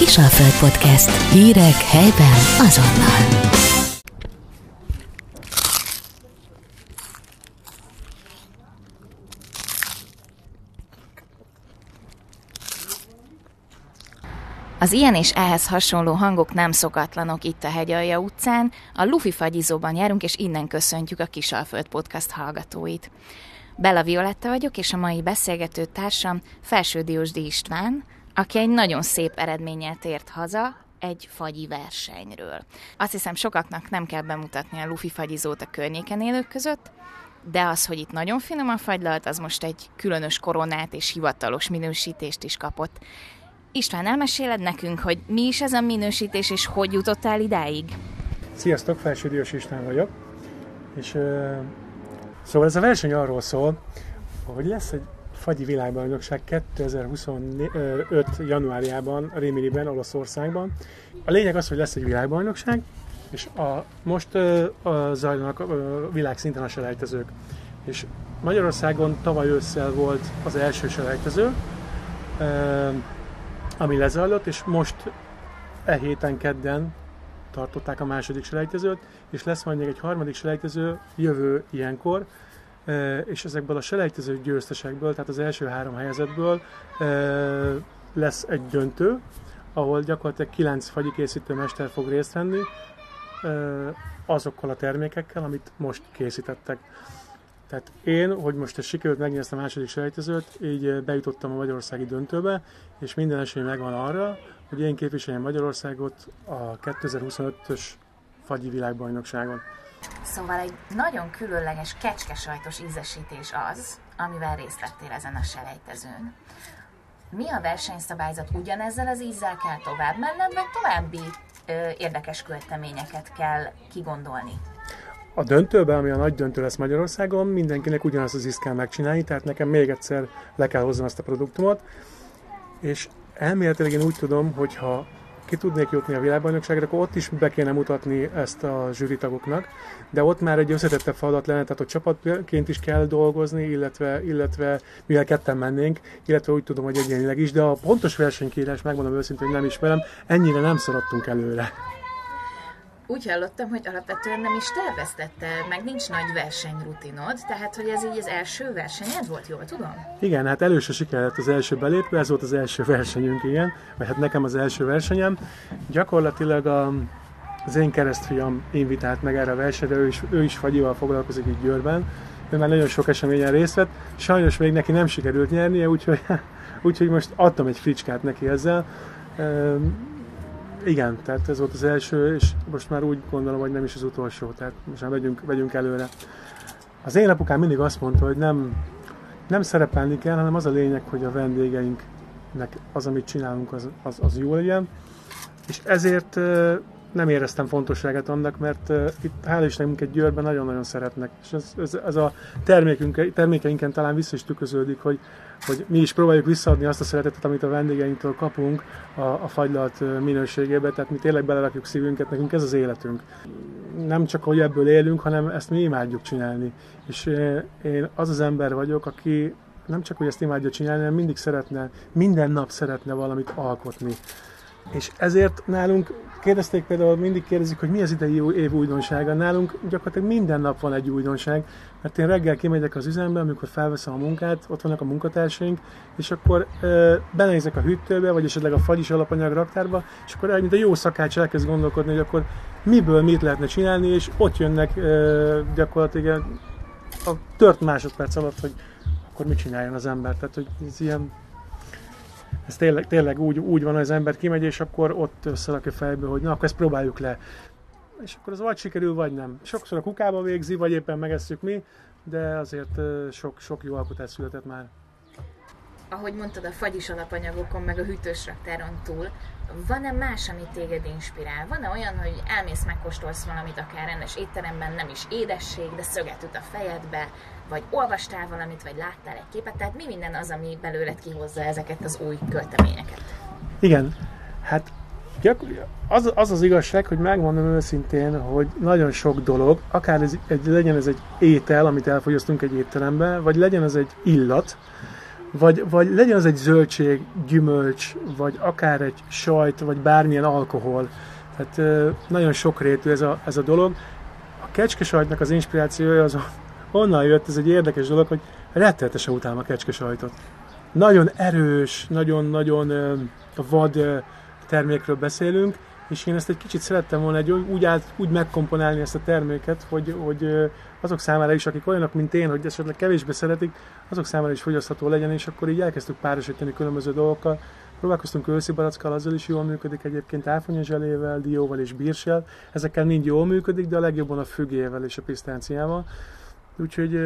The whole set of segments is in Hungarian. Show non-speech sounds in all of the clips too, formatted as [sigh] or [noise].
Kisalföld Podcast. Hírek helyben azonnal. Az ilyen és ehhez hasonló hangok nem szokatlanok itt a Hegyalja utcán, a Lufi fagyizóban járunk, és innen köszöntjük a Kisalföld Podcast hallgatóit. Bella Violetta vagyok, és a mai beszélgető társam Felső Diósdi István, aki egy nagyon szép eredménnyel tért haza, egy fagyi versenyről. Azt hiszem, sokaknak nem kell bemutatni a Lufi fagyizót a környéken élők között, de az, hogy itt nagyon finom a fagylalt, az most egy különös koronát és hivatalos minősítést is kapott. István, elmeséled nekünk, hogy mi is ez a minősítés, és hogy jutottál idáig? Sziasztok, Felső Diós István vagyok, és uh, szóval ez a verseny arról szól, hogy lesz egy fagyi világbajnokság 2025. januárjában, Rémiliben, Olaszországban. A lényeg az, hogy lesz egy világbajnokság, és a, most uh, a zajlanak uh, világszinten a selejtezők. És Magyarországon tavaly ősszel volt az első selejtező, uh, ami lezajlott, és most e héten kedden tartották a második selejtezőt, és lesz majd még egy harmadik selejtező jövő ilyenkor, és ezekből a selejtező győztesekből, tehát az első három helyezetből lesz egy döntő, ahol gyakorlatilag kilenc fagyi készítő mester fog részt venni, azokkal a termékekkel, amit most készítettek. Tehát én, hogy most ez sikerült megnyerni a második selejtezőt, így bejutottam a magyarországi döntőbe, és minden esély megvan arra, hogy én képviseljem Magyarországot a 2025-ös fagyi világbajnokságon. Szóval egy nagyon különleges kecskesajtos ízesítés az, amivel részt vettél ezen a selejtezőn. Mi a versenyszabályzat? Ugyanezzel az ízzel kell tovább menned, vagy további ö, érdekes költeményeket kell kigondolni? A döntőben, ami a nagy döntő lesz Magyarországon, mindenkinek ugyanazt az ízt kell megcsinálni, tehát nekem még egyszer le kell hoznom ezt a produktumot, és elméletileg én úgy tudom, hogy ha ki tudnék jutni a világbajnokságra, akkor ott is be kéne mutatni ezt a zsűritagoknak, de ott már egy összetettebb feladat lenne, tehát hogy csapatként is kell dolgozni, illetve, illetve mivel ketten mennénk, illetve úgy tudom, hogy egyénileg is, de a pontos versenykírás, megmondom őszintén, hogy nem ismerem, ennyire nem szaradtunk előre. Úgy hallottam, hogy alapvetően nem is terveztette, meg nincs nagy versenyrutinod, tehát hogy ez így az első versenyed volt, jól tudom? Igen, hát először sikerült az első belépő, ez volt az első versenyünk, igen, vagy hát nekem az első versenyem. Gyakorlatilag a, az én keresztfiam invitált meg erre a versenyre, ő is, ő is fagyival foglalkozik itt Győrben, ő már nagyon sok eseményen részt vett, sajnos még neki nem sikerült nyernie, úgyhogy, [laughs] úgyhogy most adtam egy fricskát neki ezzel igen, tehát ez volt az első, és most már úgy gondolom, hogy nem is az utolsó, tehát most már vegyünk, vegyünk előre. Az én apukám mindig azt mondta, hogy nem, nem szerepelni kell, hanem az a lényeg, hogy a vendégeinknek az, amit csinálunk, az, az, az jó legyen. És ezért nem éreztem fontosságát annak, mert itt hál' Istenünk egy Győrben nagyon-nagyon szeretnek, és ez, ez, ez a termékünk, termékeinken talán vissza is tükröződik, hogy, hogy mi is próbáljuk visszaadni azt a szeretetet, amit a vendégeinktől kapunk a, a fagylalt minőségébe, tehát mi tényleg belerakjuk szívünket, nekünk ez az életünk. Nem csak, hogy ebből élünk, hanem ezt mi imádjuk csinálni. És én az az ember vagyok, aki nem csak, hogy ezt imádja csinálni, hanem mindig szeretne, minden nap szeretne valamit alkotni. És ezért nálunk Kérdezték például, mindig kérdezik, hogy mi az idei év újdonsága. Nálunk gyakorlatilag minden nap van egy újdonság, mert én reggel kimegyek az üzembe, amikor felveszem a munkát, ott vannak a munkatársaink, és akkor ö, benézek a hűtőbe, vagy esetleg a fagyis alapanyag raktárba, és akkor mint a jó szakács elkezd gondolkodni, hogy akkor miből mit lehetne csinálni, és ott jönnek ö, gyakorlatilag a tört másodperc alatt, hogy akkor mit csináljon az ember. Tehát, hogy ez ilyen ez tényleg, tényleg úgy, úgy van, hogy az ember kimegy, és akkor ott összelakja fejbe, hogy na, akkor ezt próbáljuk le. És akkor az vagy sikerül, vagy nem. Sokszor a kukába végzi, vagy éppen megesszük mi, de azért sok, sok jó alkotás született már. Ahogy mondtad, a fagyis alapanyagokon, meg a hűtős raktáron túl, van-e más, ami téged inspirál? Van-e olyan, hogy elmész, megkóstolsz valamit akár rendes étteremben, nem is édesség, de szöget üt a fejedbe, vagy olvastál valamit, vagy láttál egy képet, tehát mi minden az, ami belőled kihozza ezeket az új költeményeket? Igen, hát az, az az igazság, hogy megmondom őszintén, hogy nagyon sok dolog, akár ez egy, legyen ez egy étel, amit elfogyasztunk egy étterembe, vagy legyen ez egy illat, vagy, vagy legyen az egy zöldség, gyümölcs, vagy akár egy sajt, vagy bármilyen alkohol. Tehát nagyon sokrétű ez a, ez a dolog. A kecskesajtnak az inspirációja az onnan jött, ez egy érdekes dolog, hogy rettenetesen utálom a kecskesajtot. Nagyon erős, nagyon-nagyon vad termékről beszélünk, és én ezt egy kicsit szerettem volna egy, úgy, át, úgy megkomponálni ezt a terméket, hogy, hogy azok számára is, akik olyanok, mint én, hogy esetleg kevésbé szeretik, azok számára is fogyasztható legyen, és akkor így elkezdtük párosítani különböző dolgokkal. Próbálkoztunk őszi barackkal, azzal is jól működik egyébként, áfonya zselével, dióval és bírsel. Ezekkel mind jól működik, de a legjobban a fügével és a pisztánciával. Úgyhogy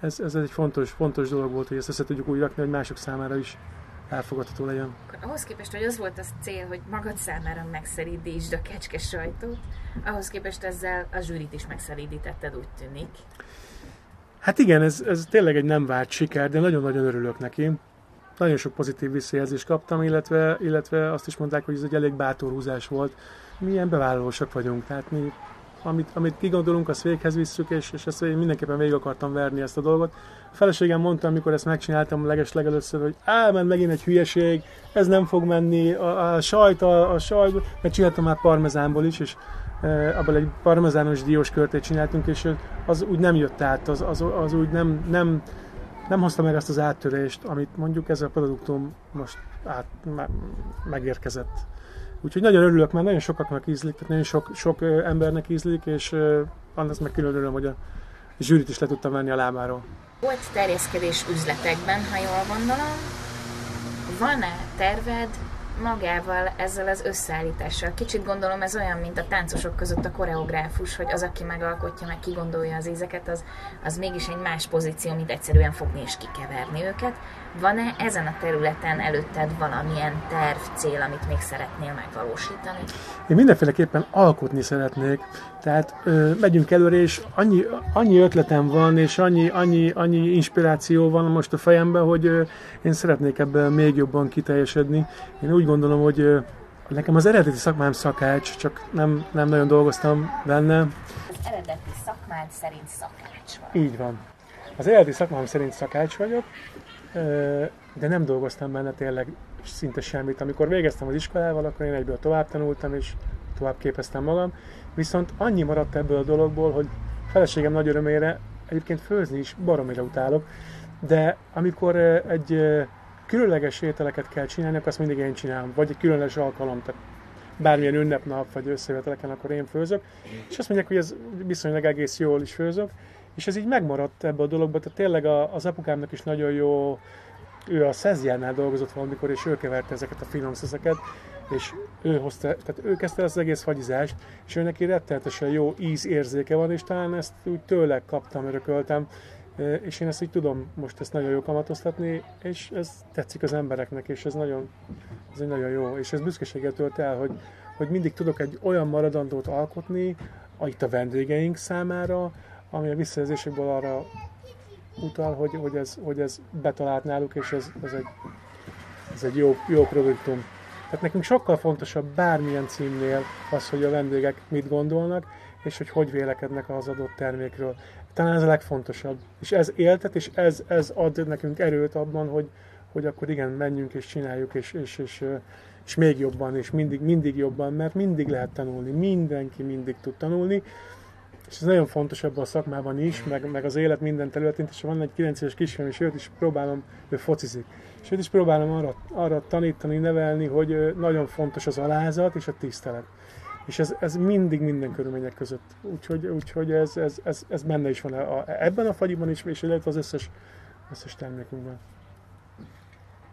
ez, ez egy fontos, fontos dolog volt, hogy ezt össze tudjuk úgy rakni, hogy mások számára is elfogadható legyen. Ahhoz képest, hogy az volt az cél, hogy magad számára megszelítsd a kecske sajtót, ahhoz képest ezzel a zsűrit is megszelítetted, úgy tűnik. Hát igen, ez, ez tényleg egy nem várt siker, de nagyon-nagyon örülök neki. Nagyon sok pozitív visszajelzést kaptam, illetve, illetve azt is mondták, hogy ez egy elég bátor húzás volt. Mi ilyen bevállalósak vagyunk, tehát mi amit, amit kigondolunk, azt véghez visszük, és, és ezt én mindenképpen végig akartam verni ezt a dolgot. A feleségem mondta, amikor ezt megcsináltam leges legelőször, hogy elment megint egy hülyeség, ez nem fog menni, a, a sajt, a, a sajt, mert csináltam már parmezánból is, és e, abban egy parmezános diós körtét csináltunk, és az úgy nem jött át, az, az, az úgy nem, nem, nem hozta meg azt az áttörést, amit mondjuk ez a produktum most át, megérkezett. Úgyhogy nagyon örülök, mert nagyon sokaknak ízlik, tehát nagyon sok, sok embernek ízlik, és annak meg külön örülöm, hogy a zsűrit is le tudtam venni a lábáról. Volt terjeszkedés üzletekben, ha jól gondolom. Van-e terved magával, ezzel az összeállítással. Kicsit gondolom ez olyan, mint a táncosok között a koreográfus, hogy az, aki megalkotja, meg kigondolja az ízeket, az, az mégis egy más pozíció, mint egyszerűen fogni és kikeverni őket. Van-e ezen a területen előtted valamilyen terv, cél, amit még szeretnél megvalósítani? Én mindenféleképpen alkotni szeretnék. Tehát ö, megyünk előre, és annyi, annyi ötletem van, és annyi, annyi, annyi inspiráció van most a fejemben, hogy ö, én szeretnék ebben még jobban kiteljesedni. Én úgy gondolom, hogy ö, nekem az eredeti szakmám szakács, csak nem, nem nagyon dolgoztam benne. Az eredeti szakmád szerint szakács vagy. Így van. Az eredeti szakmám szerint szakács vagyok, de nem dolgoztam benne tényleg szinte semmit. Amikor végeztem az iskolával, akkor én egyből tovább tanultam, és tovább képeztem magam. Viszont annyi maradt ebből a dologból, hogy feleségem nagy örömére egyébként főzni is baromira utálok, de amikor egy különleges ételeket kell csinálni, akkor azt mindig én csinálom, vagy egy különleges alkalom, tehát bármilyen ünnepnap vagy összejöveteleken, akkor én főzök, és azt mondják, hogy ez viszonylag egész jól is főzök, és ez így megmaradt ebbe a dologba, tehát tényleg a, az apukámnak is nagyon jó, ő a Szeziánál dolgozott valamikor, és ő keverte ezeket a finom és ő hozta, tehát ő kezdte az egész fagyizást, és ő neki rettenetesen jó íz érzéke van, és talán ezt úgy tőle kaptam, örököltem, és én ezt így tudom most ezt nagyon jó kamatoztatni, és ez tetszik az embereknek, és ez nagyon, ez egy nagyon jó, és ez büszkeséget tölt el, hogy, hogy mindig tudok egy olyan maradandót alkotni, itt a vendégeink számára, ami a visszajelzésekből arra utal, hogy, hogy, ez, hogy ez betalált náluk, és ez, ez egy, ez egy jó, jó produktum. Tehát nekünk sokkal fontosabb bármilyen címnél az, hogy a vendégek mit gondolnak, és hogy hogy vélekednek az adott termékről. Talán ez a legfontosabb. És ez éltet, és ez, ez ad nekünk erőt abban, hogy, hogy akkor igen, menjünk és csináljuk, és, és, és, és még jobban, és mindig, mindig jobban, mert mindig lehet tanulni, mindenki mindig tud tanulni, és ez nagyon fontos ebben a szakmában is, meg, meg az élet minden területén, és van egy 9 éves kisfiam, és őt is próbálom, ő focizik, és őt is próbálom arra, arra tanítani, nevelni, hogy nagyon fontos az alázat és a tisztelet. És ez, ez mindig minden körülmények között. Úgyhogy, úgyhogy ez, ez, ez, ez, benne is van a, a, ebben a fagyiban is, és illetve az összes, összes termékünkben.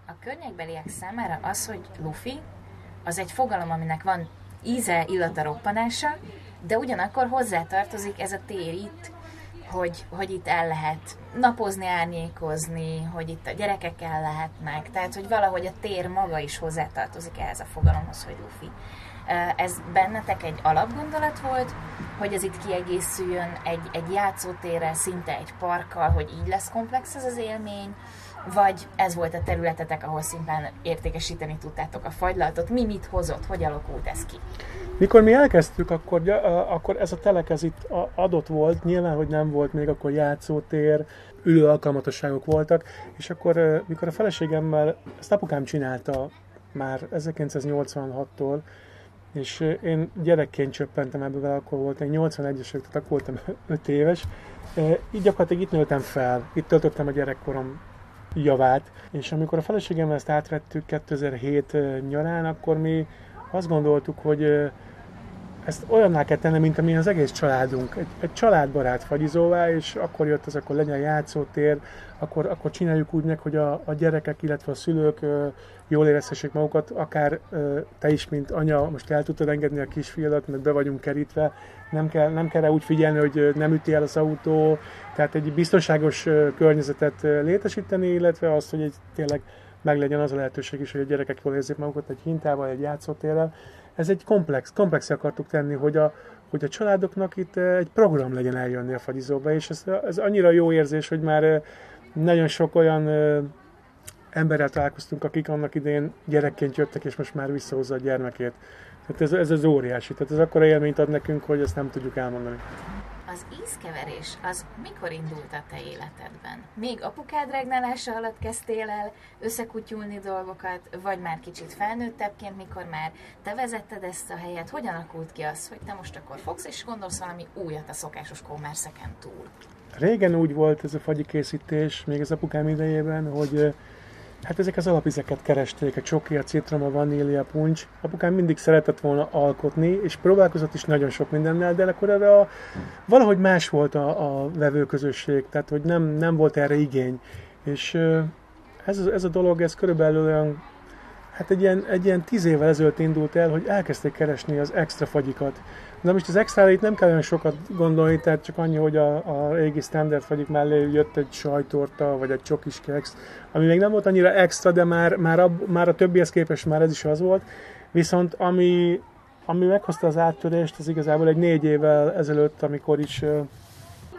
A környékbeliek számára az, hogy lufi, az egy fogalom, aminek van íze, illata, roppanása, de ugyanakkor hozzátartozik ez a tér itt, hogy, hogy itt el lehet napozni, árnyékozni, hogy itt a gyerekek el lehetnek, tehát hogy valahogy a tér maga is hozzátartozik ehhez a fogalomhoz, hogy lufi. Ez bennetek egy alapgondolat volt, hogy ez itt kiegészüljön egy, egy játszótérrel, szinte egy parkkal, hogy így lesz komplex ez az élmény, vagy ez volt a területetek, ahol szimplán értékesíteni tudtátok a fagylaltot? Mi mit hozott? Hogy alakult ez ki? Mikor mi elkezdtük, akkor, akkor ez a telek ez itt adott volt, nyilván, hogy nem volt még akkor játszótér, ülő alkalmatosságok voltak, és akkor, mikor a feleségemmel, ezt apukám csinálta már 1986-tól, és én gyerekként csöppentem ebből vele, akkor voltam, 81-es, tehát akkor voltam [laughs] 5 éves, így gyakorlatilag itt nőttem fel, itt töltöttem a gyerekkorom javát, és amikor a feleségemmel ezt átvettük 2007 nyarán, akkor mi azt gondoltuk, hogy ezt olyanná kell tenni, mint amilyen az egész családunk. Egy, egy családbarát fagyizóvá, és akkor jött az, akkor legyen játszótér, akkor, akkor csináljuk úgy meg, hogy a, a gyerekek, illetve a szülők ö, jól érezhessék magukat, akár ö, te is, mint anya, most el tudtad engedni a kisfiadat, mert be vagyunk kerítve, nem kell, nem kell rá úgy figyelni, hogy nem üti el az autó, tehát egy biztonságos környezetet létesíteni, illetve azt, hogy egy tényleg meglegyen az a lehetőség is, hogy a gyerekek jól érzik magukat egy hintával, egy játszótérrel. Ez egy komplex, komplex akartuk tenni, hogy a, hogy a családoknak itt egy program legyen eljönni a fagyizóba, és ez, ez annyira jó érzés, hogy már nagyon sok olyan emberrel találkoztunk, akik annak idején gyerekként jöttek, és most már visszahozza a gyermekét. Tehát ez, ez az óriási. Tehát ez akkora élményt ad nekünk, hogy ezt nem tudjuk elmondani. Az ízkeverés az mikor indult a te életedben? Még apukád regnálása alatt kezdtél el összekutyulni dolgokat, vagy már kicsit felnőttebbként, mikor már te vezetted ezt a helyet? Hogyan alakult ki az, hogy te most akkor fogsz és gondolsz valami újat a szokásos kommerszeken túl? Régen úgy volt ez a fagyi készítés, még az apukám idejében, hogy Hát ezek az alapizeket keresték, a csoki, a citrom, a vanília, puncs. Apukám mindig szeretett volna alkotni, és próbálkozott is nagyon sok mindennel, de akkor erre a, valahogy más volt a, a vevőközösség, tehát hogy nem, nem volt erre igény. És ez, ez a dolog, ez körülbelül olyan, hát egy ilyen, egy ilyen tíz évvel ezelőtt indult el, hogy elkezdték keresni az extra fagyikat. Na most az extra itt nem kell olyan sokat gondolni, tehát csak annyi, hogy a, a régi standard fagyik mellé jött egy sajtorta, vagy egy csokis keksz, ami még nem volt annyira extra, de már, már, a, már a többihez képest már ez is az volt. Viszont ami, ami meghozta az áttörést, az igazából egy négy évvel ezelőtt, amikor is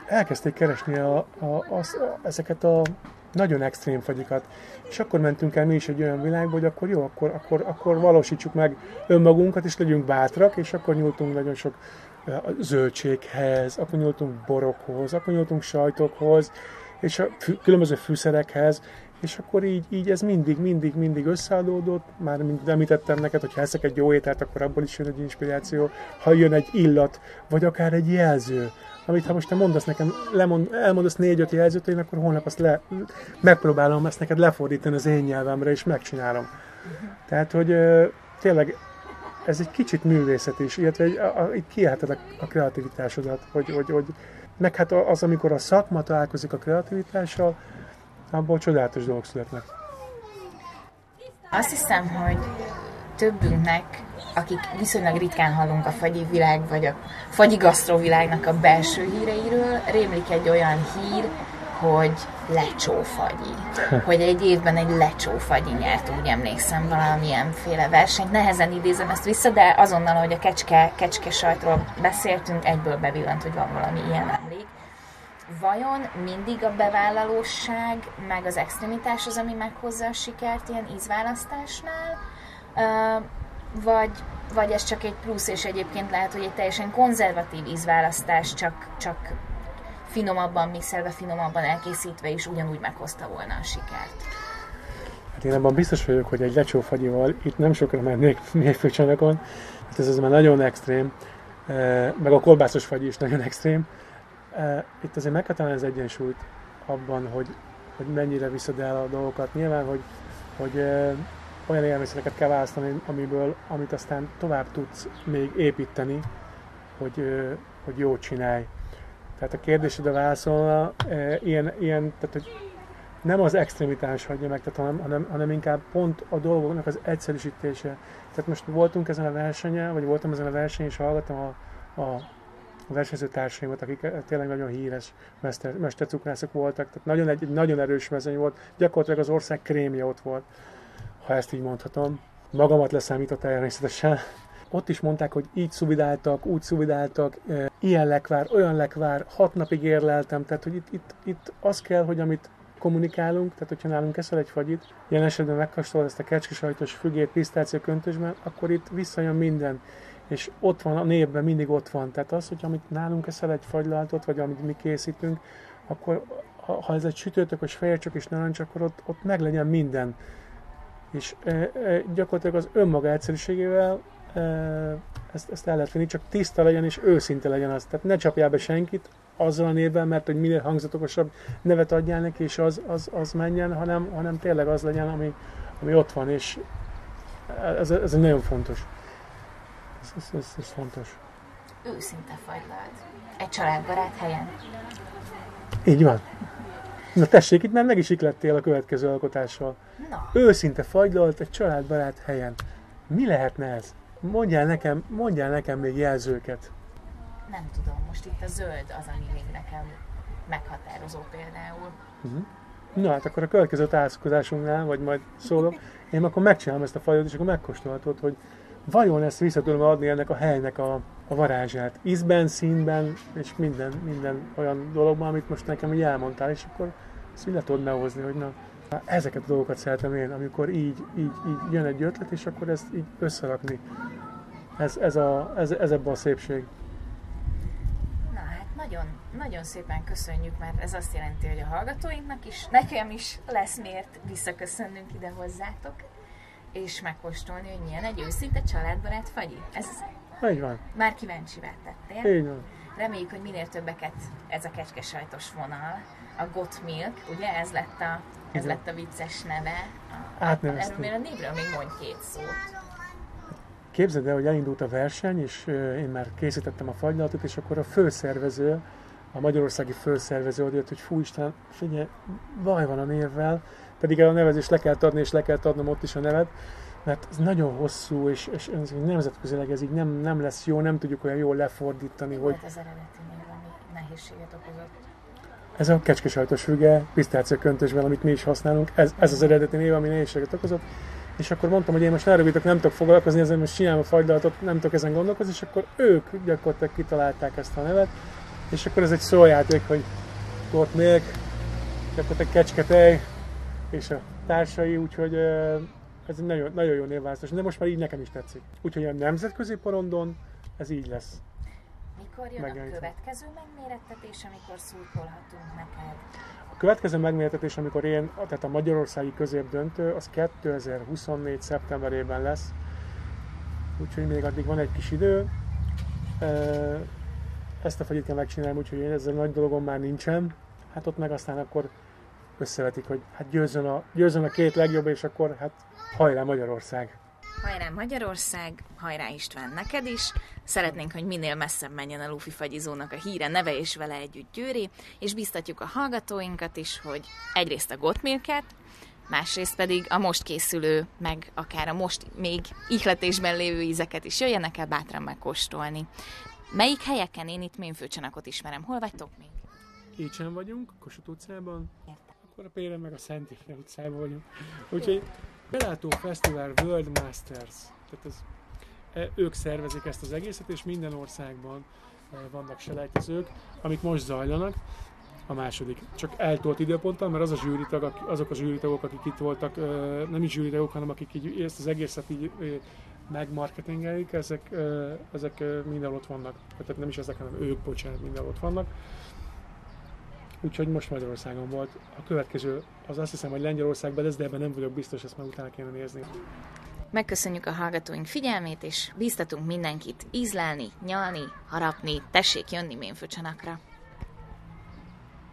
elkezdték keresni a, a, az, a, ezeket a nagyon extrém fagyikat. És akkor mentünk el mi is egy olyan világba, hogy akkor jó, akkor, akkor, akkor valósítsuk meg önmagunkat, és legyünk bátrak, és akkor nyúltunk nagyon sok zöldséghez, akkor nyúltunk borokhoz, akkor nyúltunk sajtokhoz, és a fű, különböző fűszerekhez, és akkor így, így ez mindig, mindig, mindig összeadódott, már mint említettem neked, hogy ha eszek egy jó ételt, akkor abból is jön egy inspiráció, ha jön egy illat, vagy akár egy jelző, amit ha most te mondasz nekem, lemond, elmondasz négy-öt jelzőt, én akkor holnap azt le, megpróbálom ezt neked lefordítani az én nyelvemre, és megcsinálom. Tehát, hogy tényleg ez egy kicsit művészet is, illetve itt kiáltad a, a kreativitásodat, hogy, hogy, hogy meg hát az, amikor a szakma találkozik a kreativitással, abból csodálatos dolgok születnek. Azt hiszem, hogy többünknek, akik viszonylag ritkán hallunk a fagyi világ, vagy a fagyi gasztrovilágnak a belső híreiről, rémlik egy olyan hír, hogy lecsófagyi. [laughs] Hogy egy évben egy lecsófagyi nyert, úgy emlékszem, valamilyenféle versenyt. Nehezen idézem ezt vissza, de azonnal, hogy a kecske, kecske sajtról beszéltünk, egyből bevillant, hogy van valami ilyen. Vajon mindig a bevállalóság, meg az extremitás az, ami meghozza a sikert ilyen ízválasztásnál? vagy, vagy ez csak egy plusz, és egyébként lehet, hogy egy teljesen konzervatív ízválasztás, csak, csak finomabban mixelve, finomabban elkészítve is ugyanúgy meghozta volna a sikert. Hát én abban biztos vagyok, hogy egy lecsófagyival itt nem sokra mennék [laughs] mérfőcsanakon, hát ez az már nagyon extrém, meg a kolbászos fagy is nagyon extrém. Itt azért meg kell az egyensúlyt abban, hogy, hogy mennyire viszed el a dolgokat. Nyilván, hogy, hogy olyan élelmiszereket kell választani, amiből, amit aztán tovább tudsz még építeni, hogy, hogy jót csinálj. Tehát a kérdésedre válaszolna, ilyen, ilyen tehát, hogy nem az extremitás hagyja meg, tehát, hanem, hanem, hanem inkább pont a dolgoknak az egyszerűsítése. Tehát most voltunk ezen a versenyen, vagy voltam ezen a versenyen, és hallgattam a, a versenyző társaimat, akik tényleg nagyon híres mester, mestercukrászok voltak, tehát nagyon, egy, nagyon erős mezőny volt, gyakorlatilag az ország krémje ott volt ha ezt így mondhatom. Magamat leszámított természetesen. Ott is mondták, hogy így szuvidáltak, úgy szuvidáltak, ilyen lekvár, olyan lekvár, hat napig érleltem, tehát hogy itt, itt, itt az kell, hogy amit kommunikálunk, tehát hogyha nálunk eszel egy fagyit, ilyen esetben megkóstolod ezt a kecskesajtos fügét pisztácia köntösben, akkor itt visszajön minden és ott van a névben, mindig ott van. Tehát az, hogy amit nálunk eszel egy fagylaltot, vagy amit mi készítünk, akkor ha, ez egy sütőtökös fejércsök és narancs, akkor ott, ott meg legyen minden. És e, e, gyakorlatilag az önmaga egyszerűségével e, ezt, ezt el lehet finni, csak tiszta legyen és őszinte legyen az. Tehát ne csapjál be senkit azzal a névben, mert hogy minél hangzatosabb nevet adjál neki, és az, az, az menjen, hanem, hanem tényleg az legyen, ami, ami ott van, és ez, ez nagyon fontos. Ez, ez, ez, ez fontos. Őszinte fagylalt. Egy családbarát helyen. Így van. Na tessék, itt már meg is iklettél a következő alkotással. Na, Őszinte fagylalt egy családbarát helyen. Mi lehetne ez? Mondjál nekem, mondjál nekem még jelzőket. nem tudom, most itt a zöld az, ami még nekem meghatározó például. Na hát akkor a következő találkozásunknál, vagy majd szólok, én akkor megcsinálom ezt a fajot, és akkor megkóstolhatod, hogy vajon ezt vissza tudom adni ennek a helynek a, a varázsát. Ízben, színben, és minden, minden olyan dologban, amit most nekem így elmondtál, és akkor ezt így le tudod behozni, hogy na, ezeket a dolgokat szeretem én, amikor így, így, így jön egy ötlet, és akkor ezt így összerakni. Ez, ez, a, ez, ez ebben a szépség. Na hát nagyon, nagyon szépen köszönjük, mert ez azt jelenti, hogy a hallgatóinknak is, nekem is lesz miért visszaköszönnünk ide hozzátok, és megkóstolni, hogy milyen egy őszinte családbarát fagyi. Ez Így van, már kíváncsivá tettél. így van. Reméljük, hogy minél többeket ez a kecskesajtos vonal, a Got Milk, ugye ez lett a, ez lett a vicces neve. A, Átneveztük. erről a névről még mondj két szót. Képzeld el, hogy elindult a verseny, és én már készítettem a fagylaltot, és akkor a főszervező, a magyarországi főszervező odajött, hogy fú Isten, figyelj, baj van a névvel, pedig a nevezést le kell adni, és le kell adnom ott is a nevet, mert ez nagyon hosszú, és, és ez nemzetközileg ez így nem, nem lesz jó, nem tudjuk olyan jól lefordítani, Mi hogy volt az eredeti név, ami nehézséget okozott? ez a kecskesajtos füge, pisztácia köntösben, amit mi is használunk, ez, ez az eredeti név, ami nehézséget okozott, és akkor mondtam, hogy én most ne rövidök, nem tudok foglalkozni, ezzel most csinálom a fagylaltot, nem tudok ezen gondolkozni, és akkor ők gyakorlatilag kitalálták ezt a nevet, és akkor ez egy szójáték, hogy Gort Milk, gyakorlatilag kecsketej, és a társai, úgyhogy ez egy nagyon, nagyon jó névválasztás, de most már így nekem is tetszik. Úgyhogy a nemzetközi porondon ez így lesz. Mikor jön Megjelenítem. a következő megmérettetés, amikor szurkolhatunk neked? A következő megméretetés, amikor én, tehát a magyarországi középdöntő, az 2024. szeptemberében lesz. Úgyhogy még addig van egy kis idő. Ezt a fagyit kell megcsinálni, úgyhogy én ezzel nagy dolgom már nincsen. Hát ott meg aztán akkor összevetik, hogy hát győzzön a, győzzön a két legjobb, és akkor hát hajrá Magyarország! Hajrá Magyarország, hajrá István neked is. Szeretnénk, hogy minél messzebb menjen a Lufi fagyizónak a híre, neve és vele együtt győri, és biztatjuk a hallgatóinkat is, hogy egyrészt a Gottmilket, másrészt pedig a most készülő, meg akár a most még ihletésben lévő ízeket is jöjjenek el bátran megkóstolni. Melyik helyeken én itt Ménfőcsanakot ismerem? Hol vagytok még? Sem vagyunk, Kossuth utcában, akkor a Péren meg a Szent Ifre utcában vagyunk. Úgyhogy Belátó Fesztivál World Masters, tehát ez, e, ők szervezik ezt az egészet, és minden országban e, vannak selejtezők, amik most zajlanak. A második. Csak eltolt időponttal, mert az a zsűritag, azok a zsűritagok, akik itt voltak, nem is zsűritagok, hanem akik így ezt az egészet így megmarketingelik, ezek, ezek mindenhol ott vannak. Tehát nem is ezek, hanem ők, bocsánat, mindenhol ott vannak. Úgyhogy most Magyarországon volt. A következő az azt hiszem, hogy Lengyelországban lesz, de ebben nem vagyok biztos, ezt már utána kéne nézni. Megköszönjük a hallgatóink figyelmét, és bíztatunk mindenkit ízlelni, nyalni, harapni, tessék jönni Ménfőcsanakra.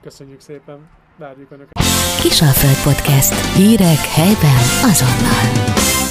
Köszönjük szépen, várjuk Önöket! Kisalföld Podcast. Hírek helyben azonnal.